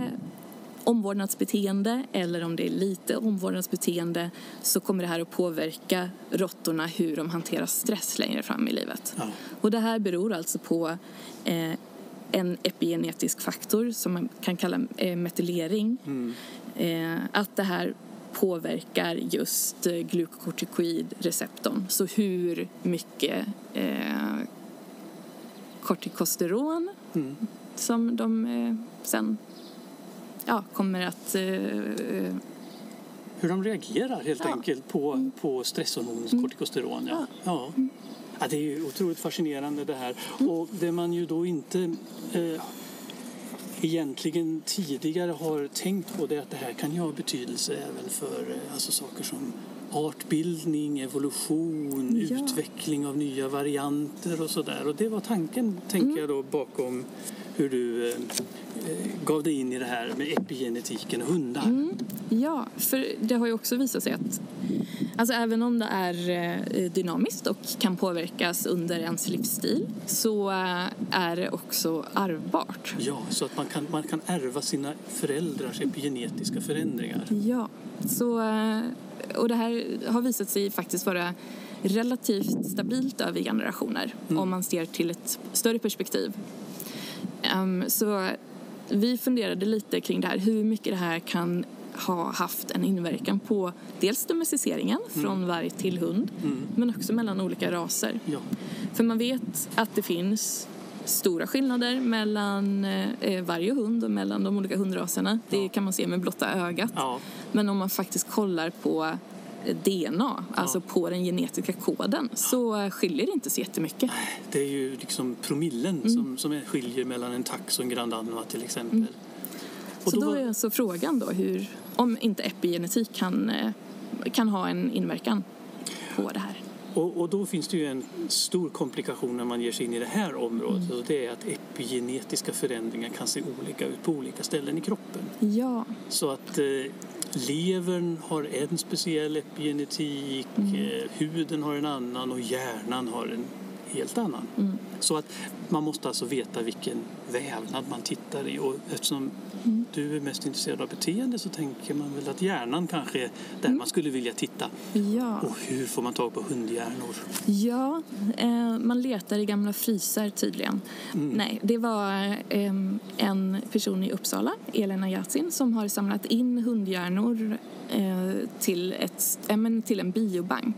omvårdnadsbeteende eller om det är lite omvårdnadsbeteende så kommer det här att påverka råttorna hur de hanterar stress längre fram i livet. Ja. Och det här beror alltså på eh, en epigenetisk faktor som man kan kalla eh, metylering. Mm. Eh, att det här påverkar just eh, glukokortikoidreceptorn. Så hur mycket eh, kortikosteron Mm. som de eh, sen ja, kommer att... Eh, Hur de reagerar helt Ja. Mm. enkelt på, på stresshormonet kortikosteron. Ja. Ja. Ja, det är ju otroligt fascinerande det här. Mm. Och det man ju då inte eh, egentligen tidigare har tänkt på det är att det här kan ju ha betydelse även för eh, alltså saker som artbildning, evolution, Ja. utveckling av nya varianter och sådär. Och det var tanken, tänker Mm. jag då, bakom hur du eh, gav dig in i det här med epigenetiken och hundar. Mm. Ja, för det har ju också visat sig att alltså även om det är eh, dynamiskt och kan påverkas under ens livsstil så eh, är det också ärvbart. Ja, så att man kan, man kan ärva sina föräldrars epigenetiska förändringar. Ja, så, eh, och det här har visat sig faktiskt vara relativt stabilt över generationer om man ser till ett större perspektiv. Ehm, så vi funderade lite kring det här, hur mycket det här kan ha haft en inverkan på dels domesticeringen från varg till hund men också mellan olika raser. Ja, För man vet att det finns stora skillnader mellan eh, varg och hund och mellan de olika hundraserna. Det kan man se med blotta ögat. ja, Men om man faktiskt kollar på eh, DNA, alltså på den genetiska koden, så skiljer det inte så jättemycket. det är ju liksom promillen Mm. som, som skiljer mellan en tax och en Grand Danois till exempel. Och Så då var- är alltså frågan då hur, om inte epigenetik kan, eh, kan ha en inverkan på det här. Och, och då finns det ju en stor komplikation när man ger sig in i det här området Mm. och det är att epigenetiska förändringar kan se olika ut på olika ställen i kroppen. Ja, Så att eh, levern har en speciell epigenetik, Mm. eh, huden har en annan och hjärnan har en helt annan. Mm. Så att man måste alltså veta vilken vävnad man tittar i och eftersom Mm. du är mest intresserad av beteende så tänker man väl att hjärnan kanske är där Mm. man skulle vilja titta. ja. Och hur får man tag på hundhjärnor? Ja, eh, man letar i gamla frysar tydligen. Nej, det var eh, en person i Uppsala, Elena Yatsin, som har samlat in hundhjärnor eh, till, ett, men till en biobank.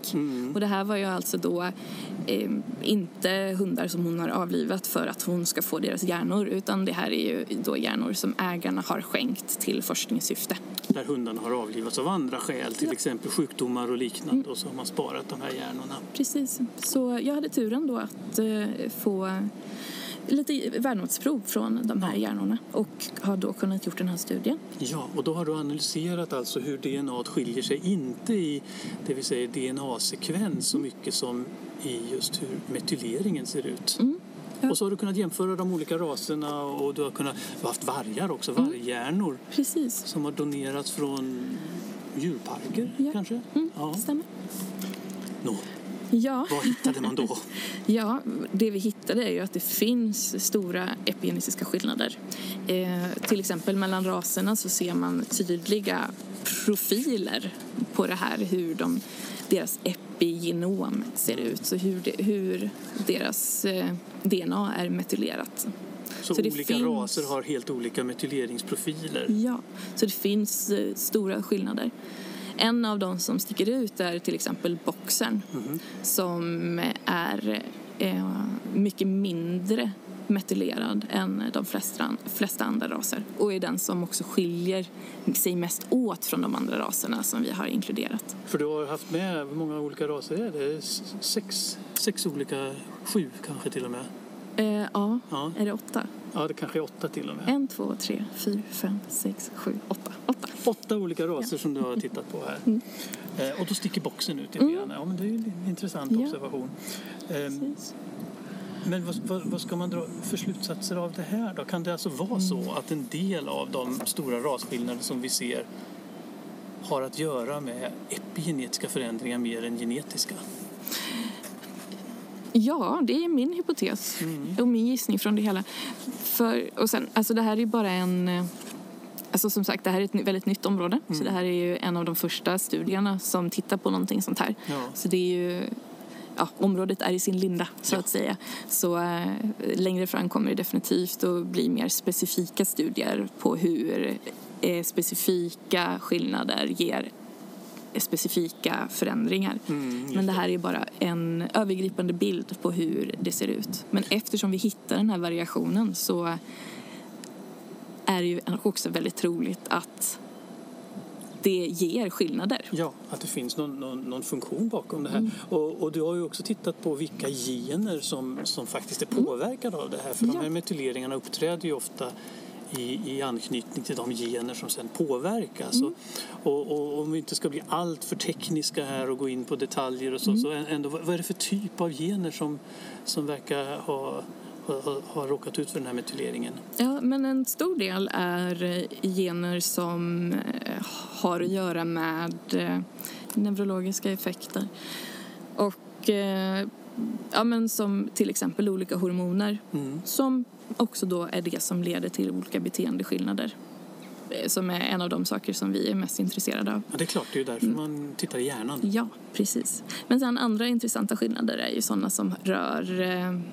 Och det här var ju alltså då eh, inte hundar som hon har avlivat för att hon ska få deras hjärnor utan det här är ju då hjärnor som ägarna har skänkt till forskningssyfte. Där hundarna har avlivats av andra skäl, till Ja. exempel sjukdomar och liknande och så har man sparat de här hjärnorna. Precis. Så jag hade turen då att eh, få lite värdmotsprov från de här hjärnorna och har då kunnat gjort den här studien. Ja, och då har du analyserat alltså hur DNA skiljer sig, inte i det vill säga DNA-sekvens så mycket som i just hur metyleringen ser ut. Mm. Ja. Och så har du kunnat jämföra de olika raserna och du har, kunnat, du har haft vargar också, Mm. varghjärnor Precis. som har donerats från djurparker Ja. kanske? Mm, Ja. Stämmer. Nå, Ja. vad hittade man då? ja, det vi hittade är ju att det finns stora epigenetiska skillnader. Eh, till exempel mellan raserna så ser man tydliga profiler på det här, hur de, deras epigenom ser ut, så hur, det, hur deras eh, DNA är metylerat. Så, Så olika finns- raser har helt olika metyleringsprofiler. Ja, så det finns eh, stora skillnader. En av de som sticker ut är till exempel boxern som är eh, mycket mindre metylerad än de flesta, flesta andra raser och är den som också skiljer sig mest åt från de andra raserna som vi har inkluderat. För du har haft med, hur många olika raser är det? Sex, sex olika, sju kanske till och med. Eh, ja, Ja. är det åtta? Ja, det kanske är åtta till och med. En, två, tre, fyra, fem, sex, sju, åtta. åtta. Åtta olika raser som du har tittat på här. Mm. Eh, och då sticker boxen ut lite grann. Ja, men det är ju en intressant Ja. observation. Precis. Men vad, vad, vad ska man dra för slutsatser av det här då? Kan det alltså vara så Mm. att en del av de stora rasskillnader som vi ser har att göra med epigenetiska förändringar mer än genetiska? Ja, det är min hypotes och min gissning från det hela. För, och sen, alltså det här är bara en... Alltså som sagt, det här är ett väldigt nytt område. Så det här är ju en av de första studierna som tittar på någonting sånt här. Ja. Så det är ju... Ja, området är i sin linda, så Ja. att säga. Så eh, längre fram kommer det definitivt att bli mer specifika studier på hur eh, specifika skillnader ger specifika förändringar. Men det här är bara en övergripande bild på hur det ser ut. Men eftersom vi hittar den här variationen så är det ju också väldigt troligt att det ger skillnader. Ja, att det finns någon, någon, någon funktion bakom det här. Mm. Och, och du har ju också tittat på vilka gener som, som faktiskt är påverkade av det här. För Mm. Ja. de här metyleringarna uppträder ju ofta i, i anknytning till de gener som sen påverkas. Mm. Och, och, om vi inte ska bli allt för tekniska här och gå in på detaljer och så, Mm. så ändå, vad vad är det för typ av gener som, som verkar ha, ha, ha, ha råkat ut för den här metyleringen? Ja, men en stor del är eh, gener som eh, har att göra med eh, neurologiska effekter. Och ja, men som till exempel olika hormoner Mm. som också då är det som leder till olika beteendeskillnader. Eh, Som är en av de saker som vi är mest intresserade av. Ja, det är klart, det är ju därför Mm. man tittar i hjärnan. Ja, precis. Men sen andra intressanta skillnader är ju sådana som rör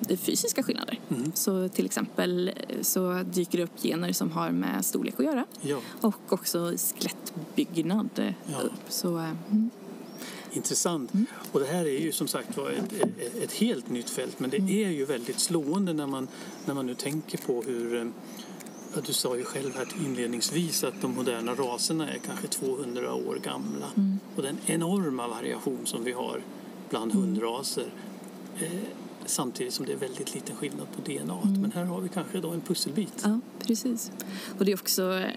eh, fysiska skillnader. Mm. Så till exempel eh, så dyker det upp gener som har med storlek att göra Ja, och också skelettbyggnad eh, Ja. upp. Så, mm. Intressant. Mm. Och det här är ju som sagt var ett, ett, ett helt nytt fält men det Mm. är ju väldigt slående när man, när man nu tänker på hur ja, du sa ju själv här inledningsvis att de moderna raserna är kanske 200 år gamla. Mm. Och den enorma variation som vi har bland Mm. hundraser eh, samtidigt som det är väldigt liten skillnad på DNA. Mm. Men här har vi kanske då en pusselbit. Ja, precis. Och det är också... eh,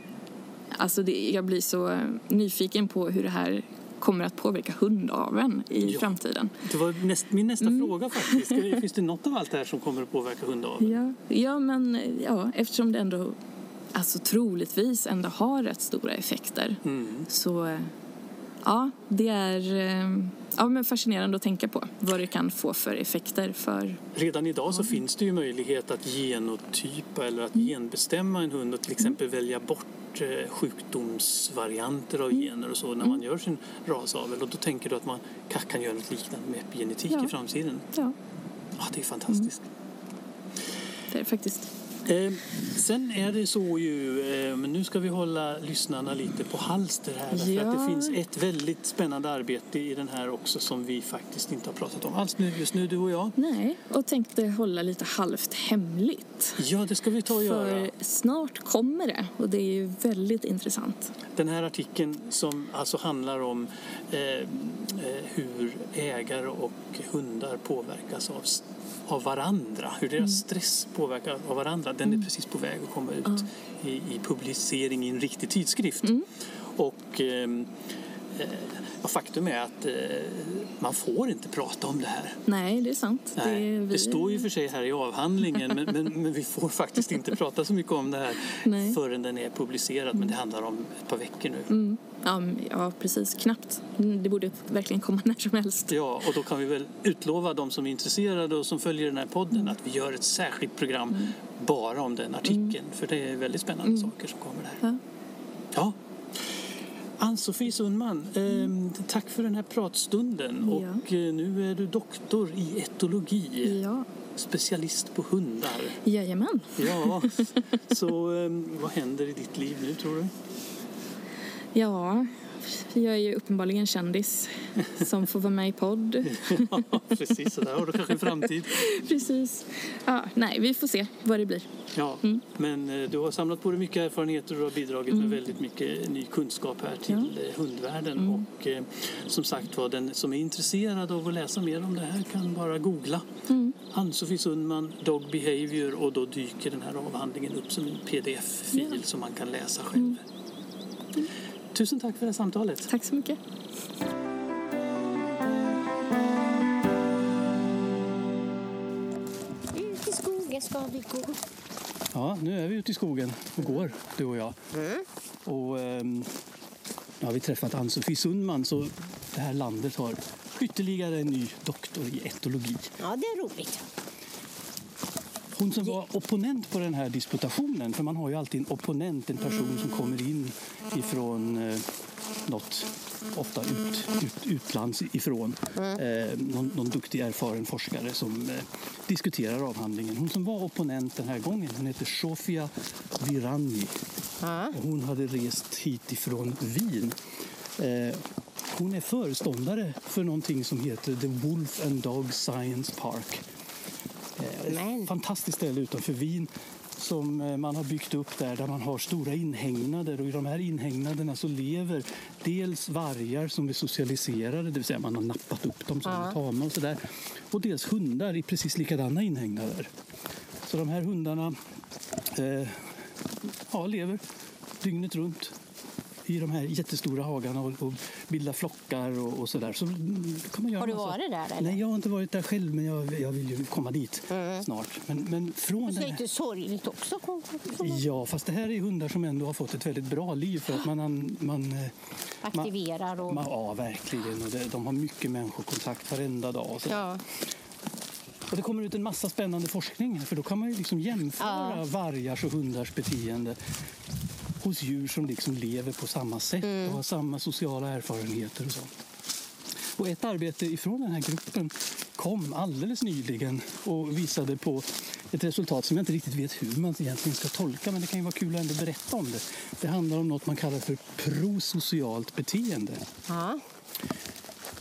Alltså det, jag blir så eh, nyfiken på hur det här kommer att påverka hundaveln i Ja. framtiden. Det var näst, min nästa Mm. fråga faktiskt. Finns det något av allt det här som kommer att påverka hundaveln? Ja, ja men ja, eftersom det ändå alltså troligtvis ändå har rätt stora effekter Mm. så eh, ja, det är eh, ja, men fascinerande att tänka på vad det kan få för effekter för Redan idag så finns det ju möjlighet att genotypa eller att Mm. genbestämma en hund och till exempel välja bort eh, sjukdomsvarianter av Mm. gener och så när man gör sin rasavel. Och då tänker du att man kanske kan göra något liknande med epigenetik Ja. i framtiden. ja, Ja, det är fantastiskt. det är det faktiskt. Eh, sen är det så ju, eh, men nu ska vi hålla lyssnarna lite på halster här. Ja. att det finns ett väldigt spännande arbete i den här också som vi faktiskt inte har pratat om alls nu, just nu, du och jag. Nej, och tänkte hålla lite halvt hemligt. Ja, det ska vi ta och göra. För snart kommer det och det är ju väldigt intressant. Den här artikeln som alltså handlar om eh, eh, hur ägare och hundar påverkas av, av varandra, hur Mm. deras stress påverkar av varandra, den är precis på väg att komma ut i, i publicering i en riktig tidskrift. Mm. Och eh, ja, faktum är att eh, man får inte prata om det här. Nej, det är sant. Nej, är det, vi- står ju för sig här i avhandlingen men, men, men vi får faktiskt inte prata så mycket om det här Nej. förrän den är publicerad. Men det handlar om ett par veckor nu. Mm. Ja, precis. Knappt. Mm, Det borde verkligen komma när som helst. Ja, och då kan vi väl utlova de som är intresserade och som följer den här podden att vi gör ett särskilt program bara om den artikeln. För det är väldigt spännande saker som kommer där. Ja. Ja. Ann-Sofie Sundman, eh, tack för den här pratstunden. Ja. Och eh, nu är du doktor i etologi, Ja, specialist på hundar. jajamän. Ja, så eh, vad händer i ditt liv nu tror du? Ja, jag är ju uppenbarligen kändis som får vara med i podd. Ja, precis, så där har du kanske en framtid. Precis. Ja, nej, vi får se vad det blir. Ja, Mm. men eh, du har samlat på dig mycket erfarenheter och du har bidragit med väldigt mycket ny kunskap här till eh, hundvärlden. Mm. Och eh, som sagt var, den som är intresserad av att läsa mer om det här kan bara googla Mm. Ann-Sofie Sundman, Dog Behavior och då dyker den här avhandlingen upp som en pdf-fil Ja. Mm. som man kan läsa själv. Tusen tack för det här samtalet. Tack så mycket. Ut i skogen ska vi gå. Ja, nu är vi ute i skogen och går, du och jag. Mm. Och ehm, nu har vi träffat Ann-Sofie Sundman så det här landet har ytterligare en ny doktor i etologi. Ja, det är roligt. Hon som var opponent på den här disputationen, för man har ju alltid en opponent, en person som kommer in ifrån eh, något, ofta ut, ut, utlands ifrån, eh, någon, någon duktig erfaren forskare som eh, diskuterar avhandlingen. Hon som var opponent den här gången, hon heter Sofia Virani. Ja. Och hon hade rest hit ifrån Wien. Eh, hon är föreståndare för någonting som heter The Wolf and Dog Science Park. Men. Fantastiskt ställe utanför Wien som eh, man har byggt upp där, där man har stora inhägnader och i de här inhägnaderna så lever dels vargar som är socialiserade, det vill säga man har nappat upp dem som Ja. tama och sådär, och dels hundar i precis likadana inhägnader. Så de här hundarna eh, ja, lever dygnet runt i de här jättestora hagarna och, och bildar flockar och, och sådär. Så man Har du varit där, eller? Nej, jag har inte varit där själv, men jag, jag vill ju komma dit Mm. snart. Men, men från det är här... lite sorgligt också. Ja, fast det här är hundar som ändå har fått ett väldigt bra liv för att man, man, man eh, Aktiverar och... man, ja, verkligen. Och det, de har mycket människokontakt varenda dag. Och. Ja. och det kommer ut en massa spännande forskning för då kan man ju liksom jämföra Ja. vargars och hundars beteende hos djur som liksom lever på samma sätt Mm. och har samma sociala erfarenheter och så. Och ett arbete ifrån den här gruppen kom alldeles nyligen och visade på ett resultat som jag inte riktigt vet hur man egentligen ska tolka men det kan ju vara kul att ändå berätta om det. Det handlar om något man kallar för prosocialt beteende. Ja.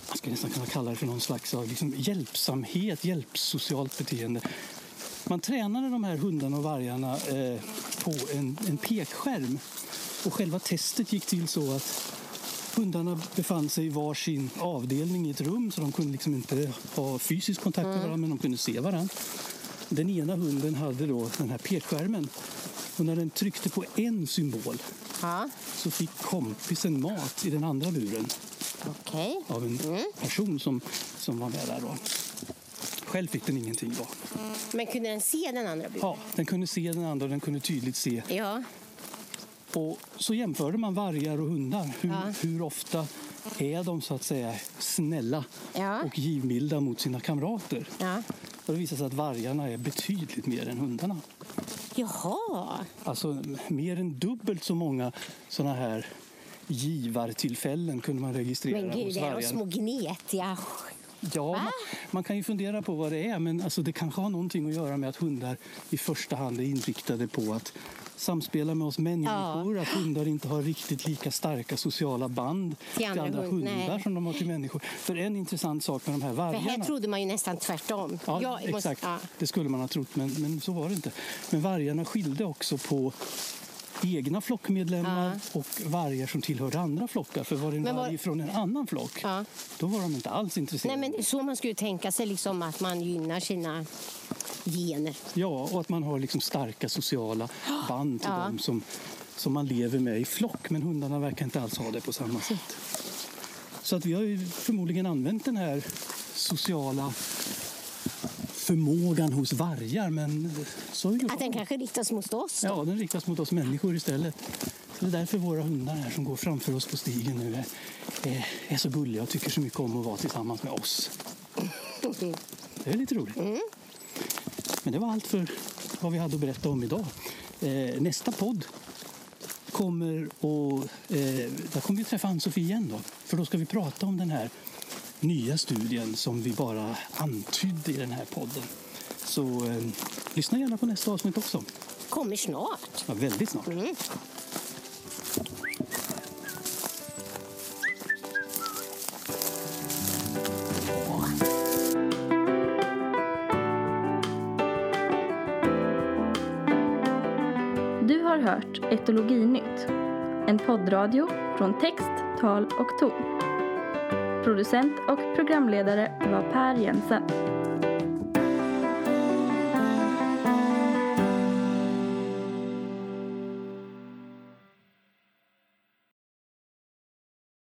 Man skulle nästan kunna kalla det för någon slags av liksom hjälpsamhet, hjälpsocialt beteende. Man tränade de här hundarna och vargarna eh, på en, en pekskärm. Och själva testet gick till så att hundarna befann sig i var sin avdelning i ett rum så de kunde liksom inte ha fysisk kontakt med varandra men de kunde se varandra. Den ena hunden hade då den här pekskärmen och när den tryckte på en symbol Ja. så fick kompisen mat i den andra buren Okej. av en person som, som var med där. Då. Själv fick den ingenting. Då. Men kunde den se den andra buren? Ja, den kunde se den andra och den kunde tydligt se. Ja. Och så jämförde man vargar och hundar. Hur, Ja. hur ofta är de så att säga snälla Ja. och givmilda mot sina kamrater? Ja. Och det visar sig att vargarna är betydligt mer än hundarna. Jaha. Alltså mer än dubbelt så många såna här givartillfällen kunde man registrera Men gud, hos det är de vargar. små gnetiga... Ja, man, man kan ju fundera på vad det är, men alltså det kanske har någonting att göra med att hundar i första hand är inriktade på att samspela med oss människor, att hundar inte har riktigt lika starka sociala band Till andra hund- hundar nej. som de har till människor. För en intressant sak med de här För vargarna... här trodde man ju nästan tvärtom. Ja, måste- exakt. ja. Det skulle man ha trott, men, men så var det inte. Men vargarna skilde också på egna flockmedlemmar och vargar som tillhörde andra flockar. För var det en var- varg från en annan flock, Ja. då var de inte alls intresserade. Nej, men det är så man skulle tänka sig, liksom, att man gynnar sina gener. Ja, och att man har liksom starka sociala band till Ja. dem som, som man lever med i flock. Men hundarna verkar inte alls ha det på samma sätt. Så att vi har ju förmodligen använt den här sociala förmågan hos vargar. Men så är det Att den kanske riktas mot oss. då. Ja, den riktas mot oss människor istället. Så det är därför våra hundar här som går framför oss på stigen nu är, är, så gulliga och tycker så mycket om att vara tillsammans med oss. Det är lite roligt. Men det var allt för vad vi hade att berätta om idag. Eh, nästa podd kommer och eh, där kommer vi träffa Ann-Sofie igen då. För då ska vi prata om den här nya studien som vi bara antydde i den här podden. Så eh, lyssna gärna på nästa avsnitt också. Kommer snart. Ja, väldigt snart. Du har hört Etologinytt, en poddradio från text, tal och ton. Producent och programledare var Per Jensen.